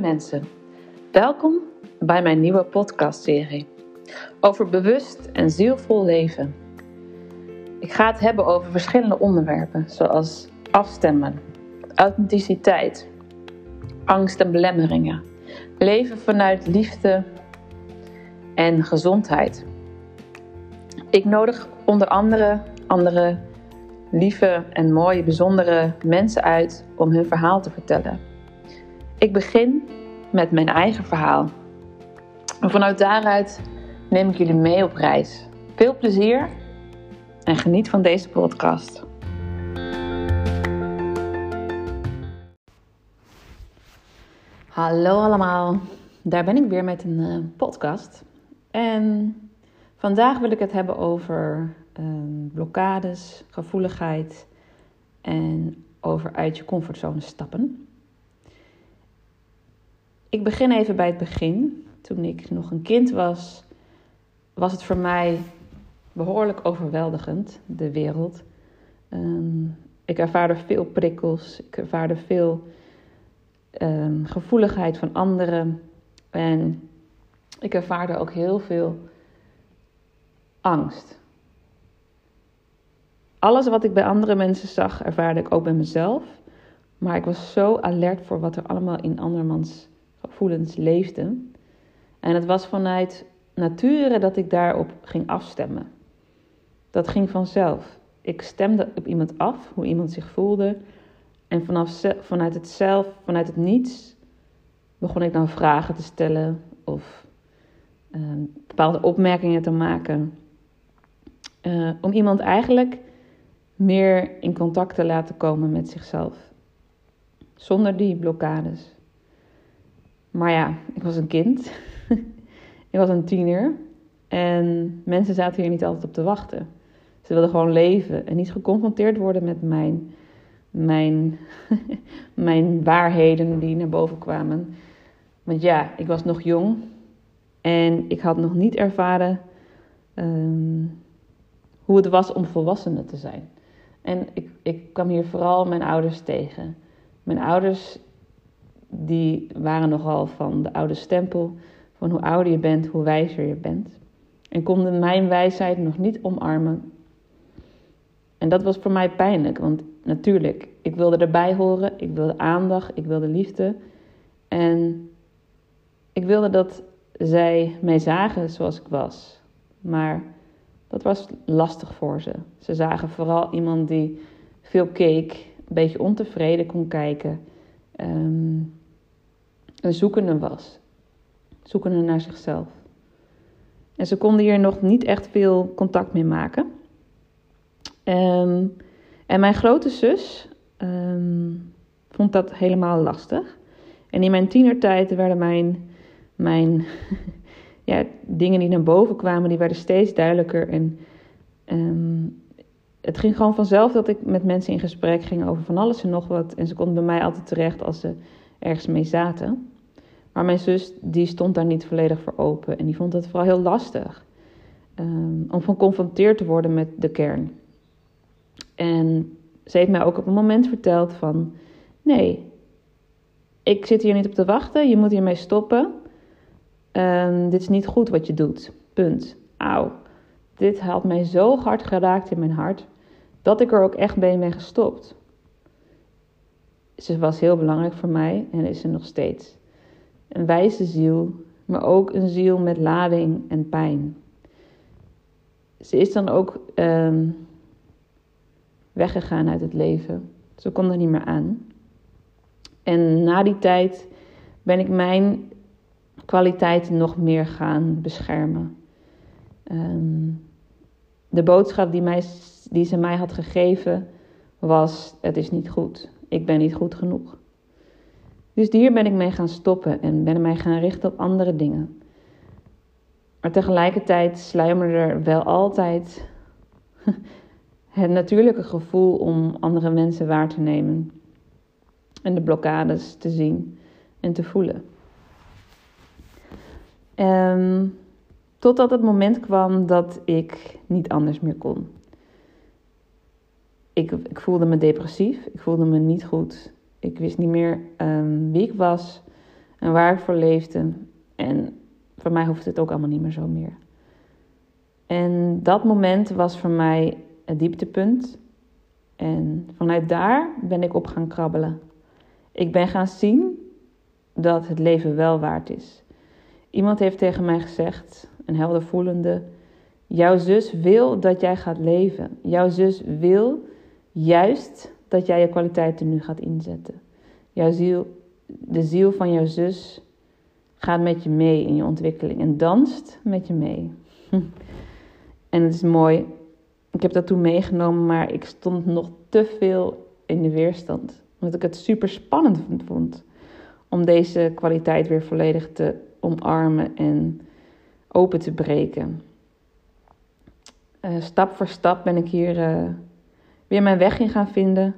Mensen, welkom bij mijn nieuwe podcastserie over bewust en zielvol leven. Ik ga het hebben over verschillende onderwerpen, zoals afstemmen, authenticiteit, angst en belemmeringen, leven vanuit liefde en gezondheid. Ik nodig onder andere andere lieve en mooie, bijzondere mensen uit om hun verhaal te vertellen. Ik begin met mijn eigen verhaal. En vanuit daaruit neem ik jullie mee op reis. Veel plezier en geniet van deze podcast. Hallo allemaal, daar ben ik weer met een uh, podcast. En vandaag wil ik het hebben over uh, blokkades, gevoeligheid en over uit je comfortzone stappen. Ik begin even bij het begin. Toen ik nog een kind was, was het voor mij behoorlijk overweldigend, de wereld. Um, ik ervaarde veel prikkels, ik ervaarde veel um, gevoeligheid van anderen. En ik ervaarde ook heel veel angst. Alles wat ik bij andere mensen zag, ervaarde ik ook bij mezelf. Maar ik was zo alert voor wat er allemaal in andermans gevoelens leefde. En het was vanuit nature dat ik daarop ging afstemmen. Dat ging vanzelf. Ik stemde op iemand af, hoe iemand zich voelde. En vanaf, vanuit het zelf, vanuit het niets, begon ik dan vragen te stellen of uh, bepaalde opmerkingen te maken. Uh, om iemand eigenlijk meer in contact te laten komen met zichzelf. Zonder die blokkades. Maar ja, ik was een kind. ik was een tiener. En mensen zaten hier niet altijd op te wachten. Ze wilden gewoon leven en niet geconfronteerd worden met mijn, mijn, mijn waarheden die naar boven kwamen. Want ja, ik was nog jong en ik had nog niet ervaren um, hoe het was om volwassene te zijn. En ik, ik kwam hier vooral mijn ouders tegen. Mijn ouders die waren nogal van de oude stempel van hoe ouder je bent, hoe wijzer je bent. En konden mijn wijsheid nog niet omarmen. En dat was voor mij pijnlijk, want natuurlijk, ik wilde erbij horen, ik wilde aandacht, ik wilde liefde. En ik wilde dat zij mij zagen zoals ik was. Maar dat was lastig voor ze. Ze zagen vooral iemand die veel keek, een beetje ontevreden kon kijken. Um, een zoekende was. Zoekende naar zichzelf. En ze konden hier nog niet echt veel contact mee maken. Um, en mijn grote zus um, vond dat helemaal lastig. En in mijn tienertijd werden mijn, mijn ja, dingen die naar boven kwamen, die werden steeds duidelijker. En het ging gewoon vanzelf dat ik met mensen in gesprek ging over van alles en nog wat. En ze konden bij mij altijd terecht als ze ergens mee zaten. Maar mijn zus die stond daar niet volledig voor open en die vond het vooral heel lastig um, om geconfronteerd te worden met de kern. En ze heeft mij ook op een moment verteld van nee, ik zit hier niet op te wachten, je moet hiermee stoppen. Um, dit is niet goed wat je doet. Punt. Auw. Dit had mij zo hard geraakt in mijn hart dat ik er ook echt mee ben gestopt. Ze was heel belangrijk voor mij en is ze nog steeds een wijze ziel, maar ook een ziel met lading en pijn. Ze is dan ook uh, weggegaan uit het leven. Ze kon er niet meer aan. En na die tijd ben ik mijn kwaliteiten nog meer gaan beschermen. Um, de boodschap die, mij, die ze mij had gegeven was: Het is niet goed. Ik ben niet goed genoeg. Dus hier ben ik mee gaan stoppen en ben mij gaan richten op andere dingen. Maar tegelijkertijd sluimerde er wel altijd het natuurlijke gevoel om andere mensen waar te nemen. En de blokkades te zien en te voelen. Um, totdat het moment kwam dat ik niet anders meer kon. Ik, ik voelde me depressief, ik voelde me niet goed. Ik wist niet meer um, wie ik was. en waar ik voor leefde. En voor mij hoeft het ook allemaal niet meer zo meer. En dat moment was voor mij het dieptepunt. En vanuit daar ben ik op gaan krabbelen. Ik ben gaan zien dat het leven wel waard is. Iemand heeft tegen mij gezegd, een helder voelende, jouw zus wil dat jij gaat leven. Jouw zus wil juist dat jij je kwaliteiten nu gaat inzetten. Jouw ziel, de ziel van jouw zus gaat met je mee in je ontwikkeling en danst met je mee. En het is mooi. Ik heb dat toen meegenomen, maar ik stond nog te veel in de weerstand. Omdat ik het super spannend vond om deze kwaliteit weer volledig te omarmen en open te breken. Uh, stap voor stap ben ik hier uh, weer mijn weg in gaan vinden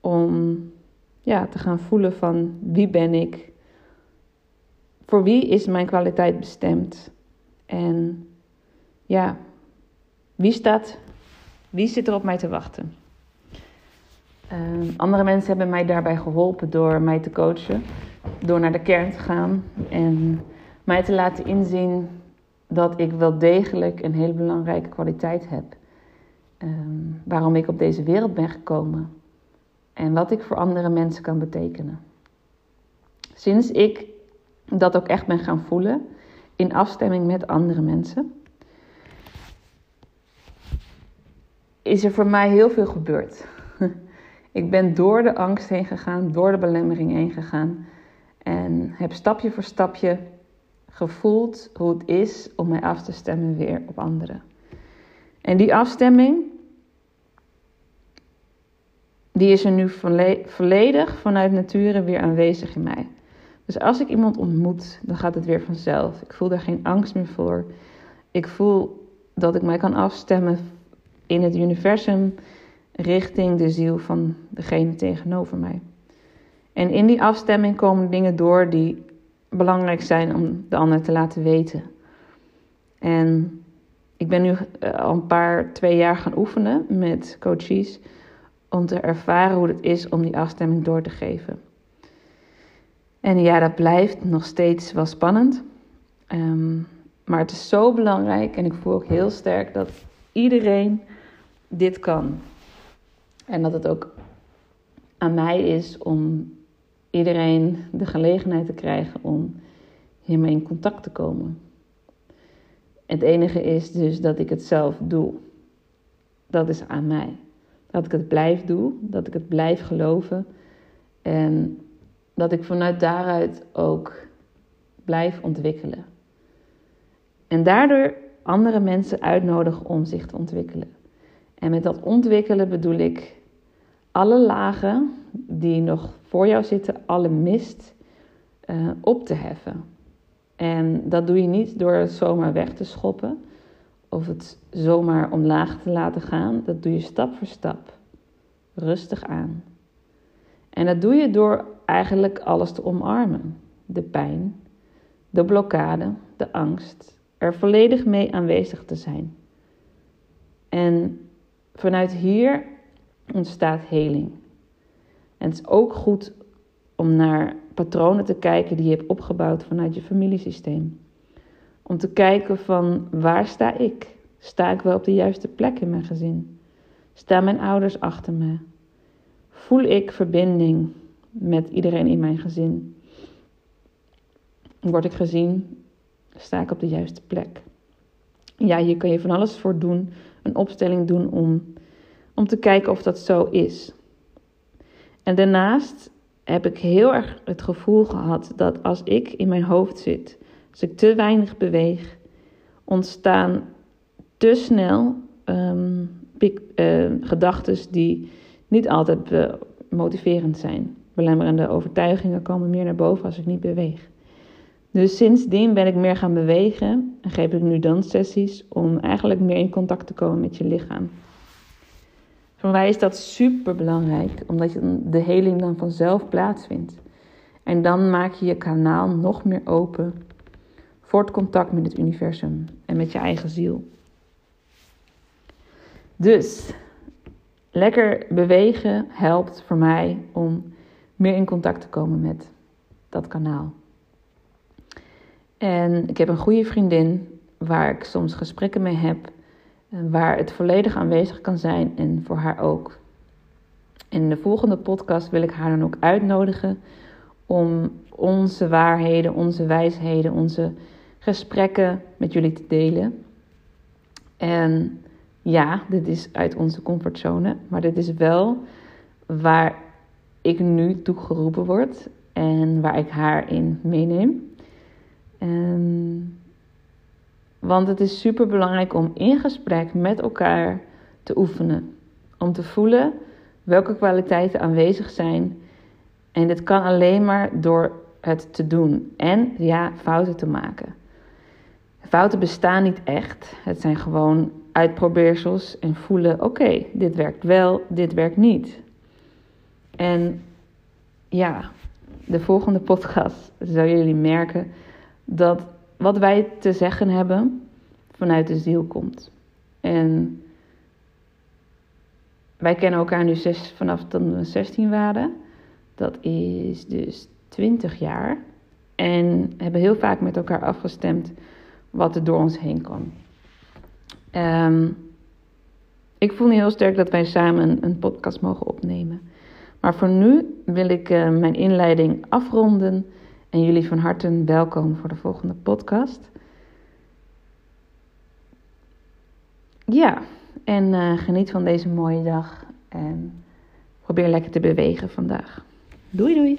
om ja, te gaan voelen van wie ben ik, voor wie is mijn kwaliteit bestemd en ja, wie staat, wie zit er op mij te wachten. Uh, andere mensen hebben mij daarbij geholpen door mij te coachen, door naar de kern te gaan en mij te laten inzien dat ik wel degelijk een hele belangrijke kwaliteit heb. Um, waarom ik op deze wereld ben gekomen en wat ik voor andere mensen kan betekenen. Sinds ik dat ook echt ben gaan voelen, in afstemming met andere mensen, is er voor mij heel veel gebeurd. ik ben door de angst heen gegaan, door de belemmering heen gegaan en heb stapje voor stapje gevoeld hoe het is om mij af te stemmen weer op anderen. En die afstemming, die is er nu volledig vanuit nature weer aanwezig in mij. Dus als ik iemand ontmoet, dan gaat het weer vanzelf. Ik voel daar geen angst meer voor. Ik voel dat ik mij kan afstemmen in het universum richting de ziel van degene tegenover mij. En in die afstemming komen dingen door die belangrijk zijn om de ander te laten weten. En ik ben nu eh, al een paar, twee jaar gaan oefenen met coaches om te ervaren hoe het is om die afstemming door te geven. En ja, dat blijft nog steeds wel spannend. Ehm, maar het is zo belangrijk en ik voel ook heel sterk dat iedereen dit kan. En dat het ook aan mij is om iedereen de gelegenheid te krijgen om hiermee in contact te komen. Het enige is dus dat ik het zelf doe. Dat is aan mij. Dat ik het blijf doen, dat ik het blijf geloven en dat ik vanuit daaruit ook blijf ontwikkelen. En daardoor andere mensen uitnodig om zich te ontwikkelen. En met dat ontwikkelen bedoel ik alle lagen die nog voor jou zitten, alle mist, uh, op te heffen. En dat doe je niet door het zomaar weg te schoppen of het zomaar omlaag te laten gaan. Dat doe je stap voor stap, rustig aan. En dat doe je door eigenlijk alles te omarmen: de pijn, de blokkade, de angst, er volledig mee aanwezig te zijn. En vanuit hier ontstaat heling. En het is ook goed om naar patronen te kijken die je hebt opgebouwd vanuit je familiesysteem. Om te kijken van waar sta ik? Sta ik wel op de juiste plek in mijn gezin? Staan mijn ouders achter me? Voel ik verbinding met iedereen in mijn gezin? Word ik gezien? Sta ik op de juiste plek? Ja, hier kan je van alles voor doen. Een opstelling doen om, om te kijken of dat zo is. En daarnaast heb ik heel erg het gevoel gehad dat als ik in mijn hoofd zit, als ik te weinig beweeg, ontstaan te snel um, gedachten die niet altijd motiverend zijn. Belemmerende overtuigingen komen meer naar boven als ik niet beweeg. Dus sindsdien ben ik meer gaan bewegen en geef ik nu danssessies om eigenlijk meer in contact te komen met je lichaam. Voor mij is dat super belangrijk, omdat je de heling dan vanzelf plaatsvindt. En dan maak je je kanaal nog meer open het contact met het universum en met je eigen ziel. Dus lekker bewegen helpt voor mij om meer in contact te komen met dat kanaal. En ik heb een goede vriendin waar ik soms gesprekken mee heb, waar het volledig aanwezig kan zijn en voor haar ook. In de volgende podcast wil ik haar dan ook uitnodigen om onze waarheden, onze wijsheden, onze gesprekken met jullie te delen. En ja, dit is uit onze comfortzone, maar dit is wel waar ik nu toe geroepen word en waar ik haar in meeneem. En, want het is super belangrijk om in gesprek met elkaar te oefenen. Om te voelen welke kwaliteiten aanwezig zijn. En dit kan alleen maar door het te doen en ja, fouten te maken. Fouten bestaan niet echt. Het zijn gewoon uitprobeersels en voelen: oké, dit werkt wel, dit werkt niet. En ja, de volgende podcast zullen jullie merken dat wat wij te zeggen hebben vanuit de ziel komt. En wij kennen elkaar nu zes, vanaf toen we 16 waren. Dat is dus 20 jaar. En hebben heel vaak met elkaar afgestemd wat er door ons heen kwam. Um, ik voel nu heel sterk dat wij samen een podcast mogen opnemen. Maar voor nu wil ik uh, mijn inleiding afronden en jullie van harte welkom voor de volgende podcast. Ja, en uh, geniet van deze mooie dag en probeer lekker te bewegen vandaag. Doei doei!